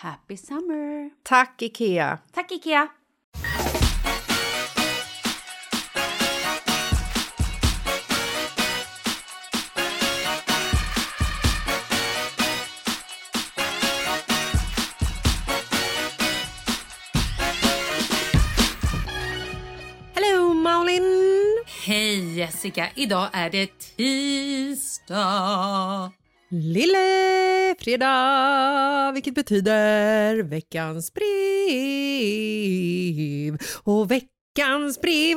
Happy summer! Tack, Ikea! Tack Ikea! Hej Jessica! Idag är det tisdag. Lille fredag, vilket betyder veckans brev. Och veckans brev...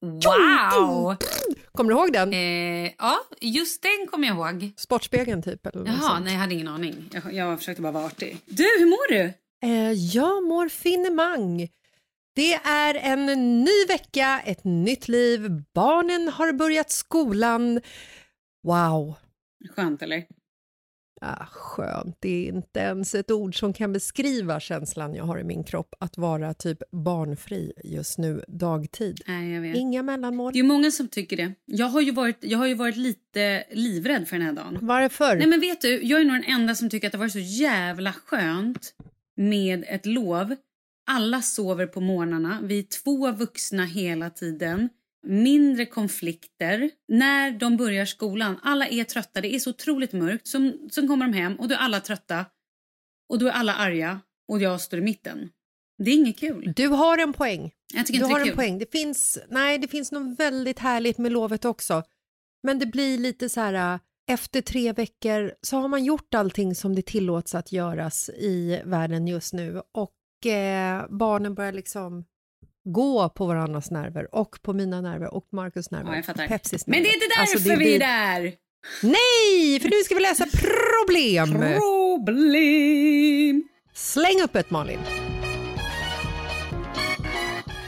Wow! Kommer du ihåg den? Eh, ja, just den kommer jag ihåg. Sportspegeln, typ? Eller Jaha, sånt. nej jag hade ingen aning. Jag, jag försökte bara vara artig. Du, hur mår du? Eh, jag mår finemang. Det är en ny vecka, ett nytt liv. Barnen har börjat skolan. Wow. Skönt eller? Ah, skönt. Det är inte ens ett ord som kan beskriva känslan jag har i min kropp att vara typ barnfri just nu dagtid. Nej, jag vet. Inga mellanmål. Det är många som tycker det. Jag har ju varit, jag har ju varit lite livrädd för den här dagen. Varför? Nej men vet du, jag är nog den enda som tycker att det har varit så jävla skönt med ett lov. Alla sover på morgnarna, vi är två vuxna hela tiden. Mindre konflikter. När de börjar skolan, alla är trötta, det är så otroligt mörkt. Sen, sen kommer de hem och då är alla trötta. Och då är alla arga och jag står i mitten. Det är inget kul. Du har en poäng. Jag tycker Du inte har det är en kul. poäng. Det finns, nej, det finns något väldigt härligt med lovet också. Men det blir lite så här äh, efter tre veckor så har man gjort allting som det tillåts att göras i världen just nu och eh, barnen börjar liksom gå på varandras nerver och på mina nerver och Marcus nerver. Ja. Pepsis Men det är nerver. inte Alltså, därför det vi är där! Nej, för nu ska vi läsa problem! Problem! Släng upp ett Malin.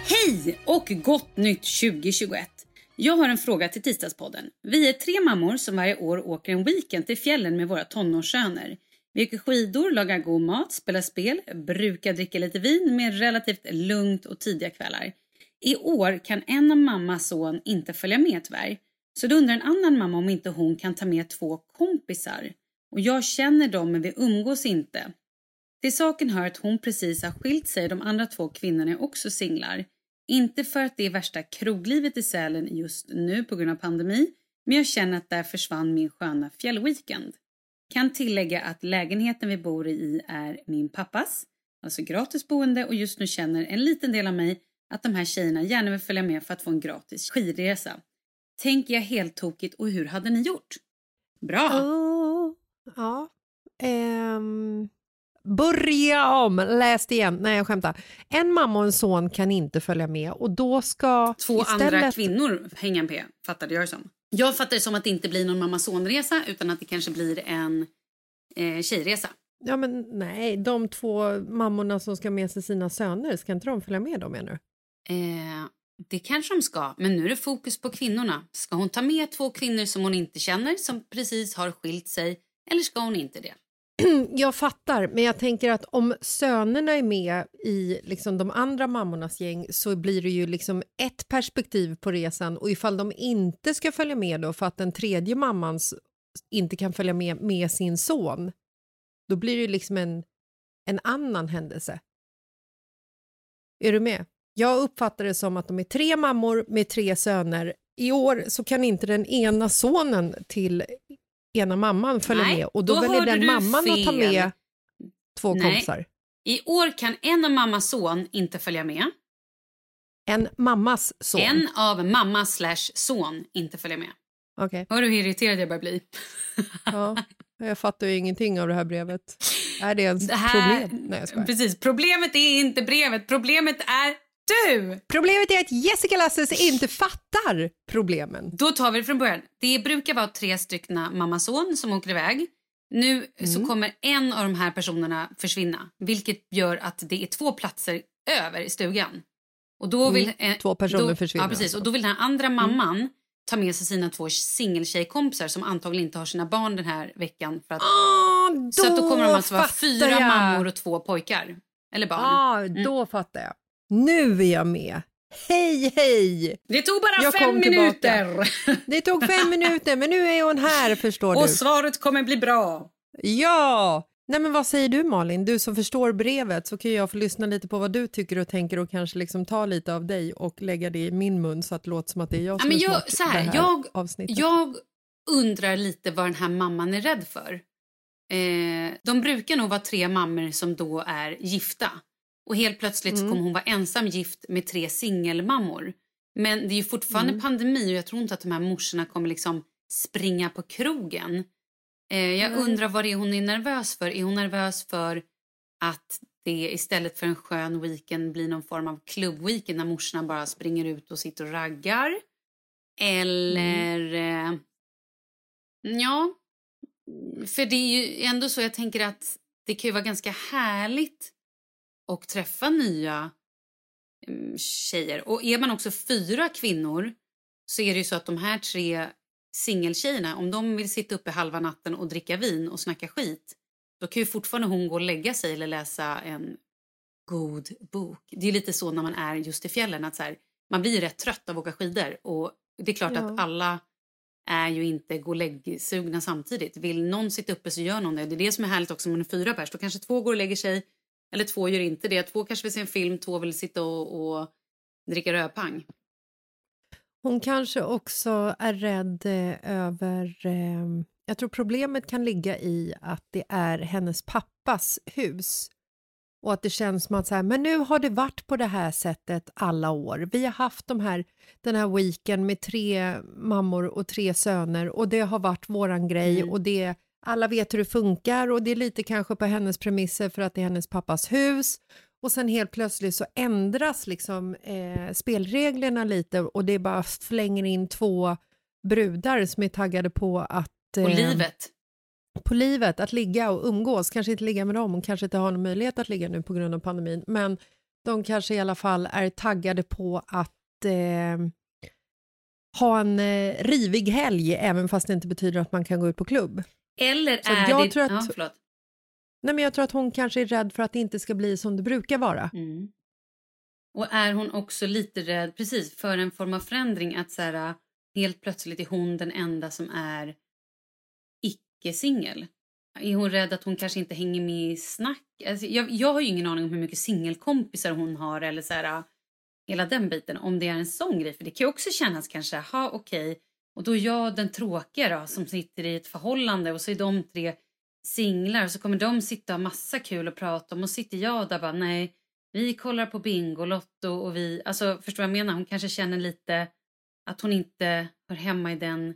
Hej och gott nytt 2021! Jag har en fråga till Tisdagspodden. Vi är tre mammor som varje år åker en weekend till fjällen med våra tonårssöner. Vi åker skidor, lagar god mat, spelar spel, brukar dricka lite vin med relativt lugnt och tidiga kvällar. I år kan en av mammas son inte följa med tyvärr. Så då undrar en annan mamma om inte hon kan ta med två kompisar. Och jag känner dem men vi umgås inte. Till saken hör att hon precis har skilt sig och de andra två kvinnorna är också singlar. Inte för att det är värsta kroglivet i Sälen just nu på grund av pandemi, men jag känner att där försvann min sköna fjällweekend. Kan tillägga att lägenheten vi bor i är min pappas, alltså gratis boende och just nu känner en liten del av mig att de här tjejerna gärna vill följa med för att få en gratis skidresa. Tänker jag helt tokigt och hur hade ni gjort? Bra! Oh, ja. Ehm, börja om, läs det igen. Nej, jag skämtar. En mamma och en son kan inte följa med och då ska Två istället... andra kvinnor hänga med, fattade jag det som. Jag fattar det som att det inte blir någon mamma-son-resa utan att det kanske blir en eh, tjejresa. Ja, men nej, de två mammorna som ska med sig sina söner, ska inte de följa med då menar du? Eh, det kanske de ska, men nu är det fokus på kvinnorna. Ska hon ta med två kvinnor som hon inte känner, som precis har skilt sig, eller ska hon inte det? Jag fattar, men jag tänker att om sönerna är med i liksom de andra mammornas gäng så blir det ju liksom ett perspektiv på resan och ifall de inte ska följa med då för att den tredje mamman inte kan följa med med sin son, då blir det ju liksom en, en annan händelse. Är du med? Jag uppfattar det som att de är tre mammor med tre söner. I år så kan inte den ena sonen till ena mamman följa Nej, med och då, då väljer den mamman att ta fel. med två Nej. kompisar. I år kan en av mammas son inte följa med. En mammas son. En av mamma slash son inte följa med. Okej. Hör du hur irriterad jag börjar bli? Ja. Jag fattar ju ingenting av det här brevet. Är det ens Det här, problem? Nej, jag skojar. Precis, problemet är inte brevet, problemet är du! Problemet är att Jessica Lasses inte fattar problemen. Då tar vi det från början. Det brukar vara tre stycken mamma-son som åker iväg. Nu Mm. så kommer en av de här personerna försvinna, vilket gör att det är två platser över i stugan. Och då vill, Mm, eh, två personer då, försvinner Ja, precis. alltså. Och då vill den andra mamman ta med sig sina två singeltjejkompisar som antagligen inte har sina barn den här veckan. För att, Ah, då så att då kommer de alltså vara fyra jag. mammor och två pojkar. Eller barn. Ja, då fattar jag. Nu är jag med. Hej, hej! Det tog bara Jag fem kom tillbaka. minuter. Det tog fem minuter, men nu är hon här, förstår och du. svaret kommer bli bra. Ja! Nej, men vad säger du, Malin? Du som förstår brevet, så kan jag få lyssna lite på vad du tycker och tänker och kanske liksom ta lite av dig och lägga det i min mun så att det låter som att det är jag Ja, som men är smart i det här, här jag, avsnittet. jag undrar lite vad den här mamman är rädd för. Eh, de brukar nog vara tre mammor som då är gifta. Och helt plötsligt Mm. kommer hon vara ensam gift med tre singelmammor. Men det är ju fortfarande Mm. pandemi och jag tror inte att de här morsorna kommer liksom springa på krogen. Eh, jag Nej. undrar vad det är hon är nervös för. Är hon nervös för att det istället för en skön weekend blir någon form av klubbweekend när morsorna bara springer ut och sitter och raggar? Eller... Eh, ja, för det är ju ändå så jag tänker att det kan ju vara ganska härligt att träffa nya mm, tjejer. Och är man också fyra kvinnor så är det ju så att de här tre singeltjejerna, om de vill sitta uppe halva natten och dricka vin och snacka skit, då kan ju fortfarande hon gå och lägga sig eller läsa en god bok. Det är lite så när man är just i fjällen att så här, man blir rätt trött av att åka skidor och det är klart Ja. att alla är ju inte gå och lägg-sugna samtidigt. Vill någon sitta uppe så gör någon det. Det är det som är härligt också med fyra pers. Då kanske två går och lägger sig eller två gör inte det. Två kanske vill se en film, två vill sitta och, och dricka rödpang. Hon kanske också är rädd eh, över... Eh, jag tror problemet kan ligga i att det är hennes pappas hus. och att det känns som att så här, men nu har det varit på det här sättet alla år. Vi har haft de här, den här weekend med tre mammor och tre söner och det har varit våran grej Mm. och det, alla vet hur det funkar och det är lite kanske på hennes premisser för att det är hennes pappas hus och sen helt plötsligt så ändras liksom eh, spelreglerna lite och det bara flänger in två brudar som är taggade på att eh, livet. på livet, att ligga och umgås, kanske inte ligga med dem, och kanske inte har någon möjlighet att ligga nu på grund av pandemin, men de kanske i alla fall är taggade på att eh, ha en eh, rivig helg, även fast det inte betyder att man kan gå ut på klubb. Eller Så är jag det... tror att- Ja. Nej, men jag tror att hon kanske är rädd för att det inte ska bli som det brukar vara. Mm. Och är hon också lite rädd precis för en form av förändring att så här, helt plötsligt är hon den enda som är icke-singel? Är hon rädd att hon kanske inte hänger med i snack? Alltså, jag, jag har ju ingen aning om hur mycket singelkompisar hon har eller så här, hela den biten. Om det är en sån grej. För det kan ju också kännas kanske, ha okej. Och då är jag den tråkiga då som sitter i ett förhållande och så är de tre singlar och så kommer de sitta och ha massa kul att prata om och sitter jag där bara nej, vi kollar på Bingolotto och vi, alltså förstår vad jag menar? Hon kanske känner lite att hon inte hör hemma i den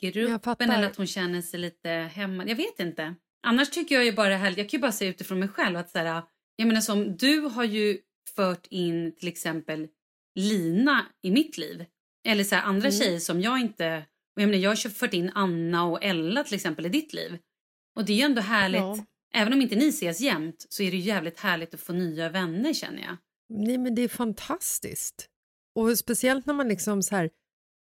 gruppen eller att hon känner sig lite hemma. Jag vet inte. Annars tycker jag ju bara här, jag kan ju bara säga utifrån mig själv att så här, jag menar som du har ju fört in till exempel Lina i mitt liv. Eller så här, andra Mm. tjejer som jag inte... Och jag, menar, jag har fört in Anna och Ella till exempel i ditt liv. Och det är ju ändå härligt. Ja. Även om inte ni ses jämt så är det jävligt härligt att få nya vänner känner jag. Nej, men det är fantastiskt. Och speciellt när man liksom så här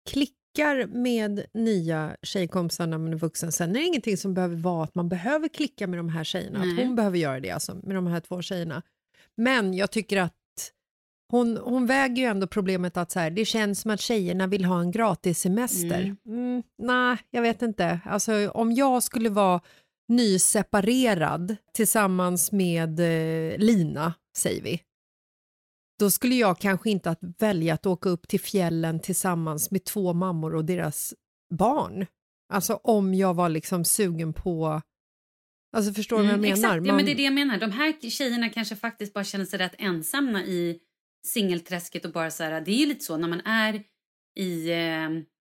klickar med nya tjejkompisar när man är vuxen. Sen är det ingenting som behöver vara att man behöver klicka med de här tjejerna. Att Nej. hon behöver göra det alltså, med de här två tjejerna. Men jag tycker att hon, hon väger ju ändå problemet att så här, det känns som att tjejerna vill ha en gratis semester. Mm. Mm, nej, jag vet inte. Alltså, om jag skulle vara nyseparerad tillsammans med eh, Lina, säger vi, då skulle jag kanske inte att välja att åka upp till fjällen tillsammans med två mammor och deras barn. Alltså om jag var liksom sugen på... Alltså förstår du vad jag Mm, menar? Exakt, ja, men det är det jag menar. De här tjejerna kanske faktiskt bara känner sig rätt ensamma i singelträsket och bara så här, det är ju lite så när man är i eh,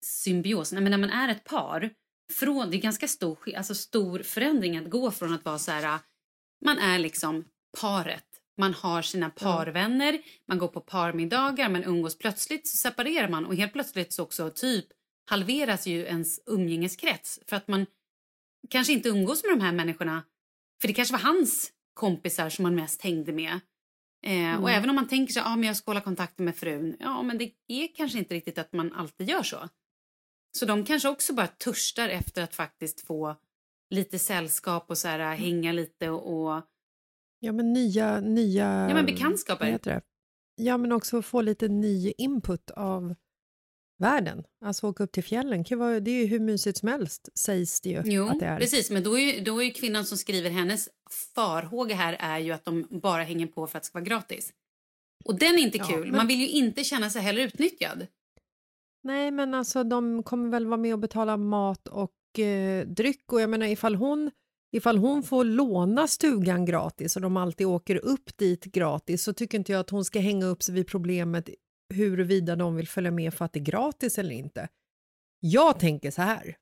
symbios, nej, men när man är ett par, från, det är ganska stor, alltså stor förändring att gå från att vara så här, man är liksom paret, man har sina parvänner, man går på parmiddagar, man umgås plötsligt så separerar man och helt plötsligt så också typ halveras ju ens umgängeskrets för att man kanske inte umgås med de här människorna. För det kanske var hans kompisar som man mest hängde med. Eh, Och även om man tänker sig att ah, men jag ska hålla kontakten med frun. Ja, men det är kanske inte riktigt att man alltid gör så. Så de kanske också bara törstar efter att faktiskt få lite sällskap och så här, hänga lite och... Ja, men nya... nya Ja, men bekantskaper. Ja, men också få lite ny input av världen. Alltså åka upp till fjällen, det är ju hur mysigt som helst, sägs det ju jo, att det är. precis. Men då är, ju, då är kvinnan som skriver hennes farhåga här är ju att de bara hänger på för att det ska vara gratis. Och den är inte Ja, kul. men- Man vill ju inte känna sig heller utnyttjad. Nej, men alltså de kommer väl vara med och betala mat och eh, dryck och jag menar ifall hon, ifall hon får låna stugan gratis och de alltid åker upp dit gratis så tycker inte jag att hon ska hänga upp sig vid problemet huruvida de vill följa med för att det är gratis eller inte. Jag tänker så här.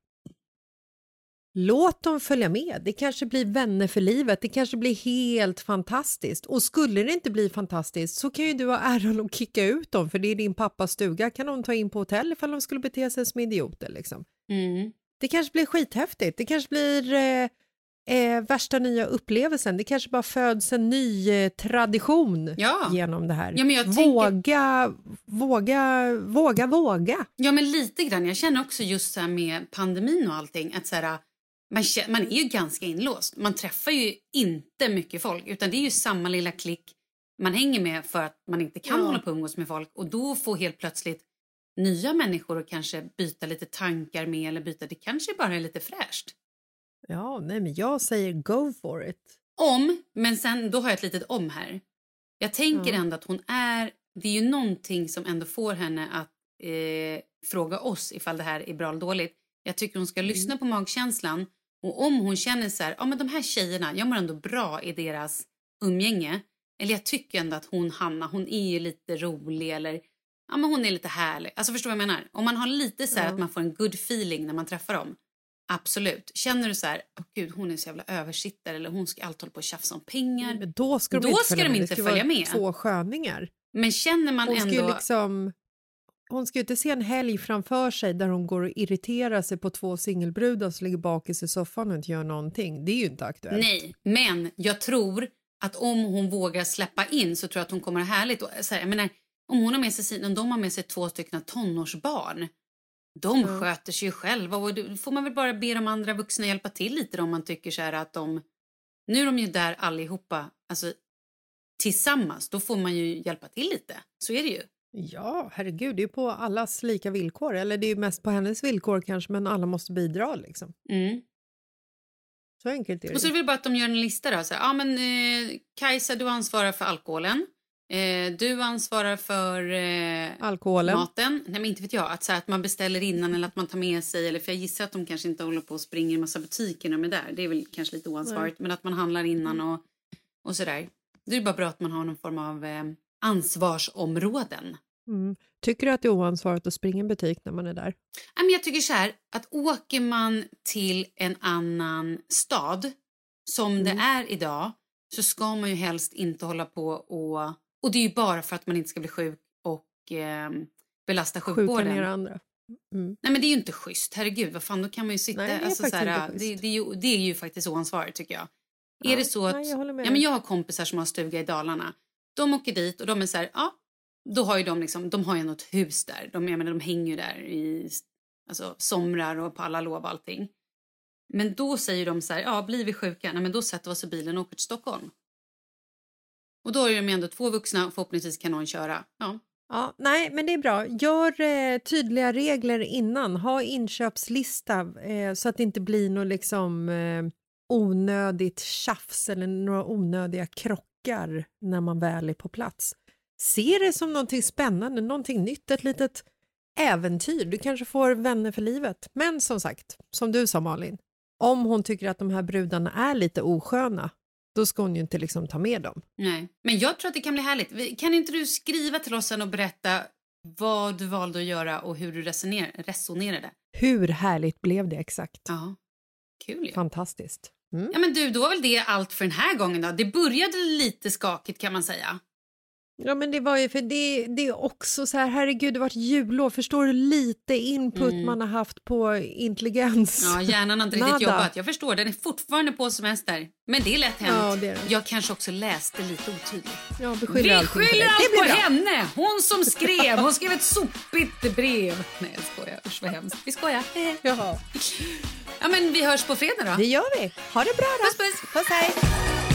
Låt dem följa med. Det kanske blir vänner för livet. Det kanske blir helt fantastiskt. Och skulle det inte bli fantastiskt så kan ju du ha äran att kicka ut dem för det är din pappas stuga. Kan de ta in på hotell ifall de skulle bete sig som idioter. Liksom. Mm. Det kanske blir skithäftigt. Det kanske blir eh, eh, värsta nya upplevelsen. Det kanske bara föds en ny eh, tradition Ja. genom det här. Ja, men jag tänker- våga, våga, våga, våga. Ja, men lite grann. Jag känner också just så här med pandemin och allting att så här, man, man är ju ganska inlåst. Man träffar ju inte mycket folk utan det är ju samma lilla klick man hänger med för att man inte kan Ja. hålla på och umgås med folk och då får helt plötsligt nya människor och kanske byta lite tankar med eller byta. Det kanske bara är lite fräscht. Ja, nej, men jag säger go for it. Om, men sen då har jag ett litet om här. Jag tänker Ja. ändå att hon är, det är ju någonting som ändå får henne att eh, fråga oss ifall det här är bra eller dåligt. Jag tycker hon ska Mm. lyssna på magkänslan och om hon känner så här, ja men de här tjejerna, jag mår ändå bra i deras umgänge. Eller jag tycker ändå att hon Hanna, hon är ju lite rolig eller ja, men hon är lite härlig. Alltså förstår vad jag menar? Om man har lite så här Ja. att man får en good feeling när man träffar dem. Absolut. Känner du så här, åh gud hon är så jävla översittare eller hon ska alltid hålla på och tjafsa om pengar. Men då ska de Då inte ska följa med. det ska följa vara två sköningar. Men känner man Hon ska ändå... ju liksom... Hon ska ju inte se en helg framför sig där hon går och irriterar sig på två singelbrudar som ligger bakis i soffan och inte gör någonting. Det är ju inte aktuellt. Nej, men jag tror att om hon vågar släppa in så tror jag att hon kommer ha härligt. Och, så här, jag menar, om hon har med sig, om de har med sig två stycken tonårsbarn, de Ja. sköter sig själva och då får man väl bara be de andra vuxna hjälpa till lite då, om man tycker så här att de... Nu är de ju där allihopa, alltså tillsammans, då får man ju hjälpa till lite. Så är det ju. Ja, herregud, det är ju på allas lika villkor. Eller det är ju mest på hennes villkor kanske, men alla måste bidra liksom. Mm. Så enkelt är det. Och så är det väl bara att de gör en lista då. Så här, ja, men, eh, Kajsa, du ansvarar för alkoholen. Eh, du ansvarar för eh, Alkoholen. maten. Nej, men inte vet jag. Att, så här, att man beställer innan eller att man tar med sig. Eller, för jag gissar att de kanske inte håller på och springer i massa butiker när de är där. Det är väl kanske lite oansvarigt. Men att man handlar innan och, och sådär. Det är bara bra att man har någon form av eh, ansvarsområden. Mm. Tycker du att det är oansvarigt att springa i butik när man är där? Ja, men jag tycker så här, att åker man till en annan stad som Mm. det är idag så ska man ju helst inte hålla på och... Och det är ju bara för att man inte ska bli sjuk och eh, belasta sjukvården. ner andra. Mm. Nej men det är ju inte schysst, herregud vad fan då kan man ju sitta... Nej, det är alltså, så här, inte det, det, är ju, det är ju faktiskt oansvarigt tycker jag. Ja, Är det så att... nej, jag ja, men jag har kompisar som har stuga i Dalarna. De åker dit och de är så här, ja, då har ju de liksom, de har ju något hus där. De, jag menar, de hänger ju där i alltså, somrar och på alla lov och allting. Men då säger de så här, ja blir vi sjuka, nej men då sätter vi oss i bilen och åker till Stockholm. Och då är de ändå två vuxna och förhoppningsvis kan någon köra. Ja. Ja, nej, men det är bra. Gör eh, tydliga regler innan. Ha inköpslista eh, så att det inte blir något liksom, eh, onödigt tjafs eller några onödiga krockar när man väl är på plats. Se det som någonting spännande, någonting nytt, ett litet äventyr. Du kanske får vänner för livet. Men som sagt, som du sa Malin, om hon tycker att de här brudarna är lite osköna, då ska hon ju inte liksom ta med dem. Nej. Men jag tror att det kan bli härligt. Kan inte du skriva till oss sen och berätta vad du valde att göra och hur du resoner resonerade? Hur härligt blev det exakt? Ja, kul ju. Fantastiskt. Mm. Ja men du, då var väl det allt för den här gången då. Det började lite skakigt kan man säga. Ja, men det var ju för det, det är också så här, herregud, det varit jullov. Förstår du lite input Mm. man har haft på intelligens? Ja, hjärnan har inte riktigt jobbat. Jag förstår, den är fortfarande på semester. Men det är lätt hänt. Ja, det är det. Jag kanske också läste lite otydligt. Ja, Vi beskyller på skyller allt på bra. henne! Hon som skrev. Hon skrev ett sopigt brev. Nej, jag skojar. Usch vad hemskt. Vi skojar. Jaha. Ja, men vi hörs på fredag då. Det gör vi. Ha det bra då. Puss, puss. Puss, hej.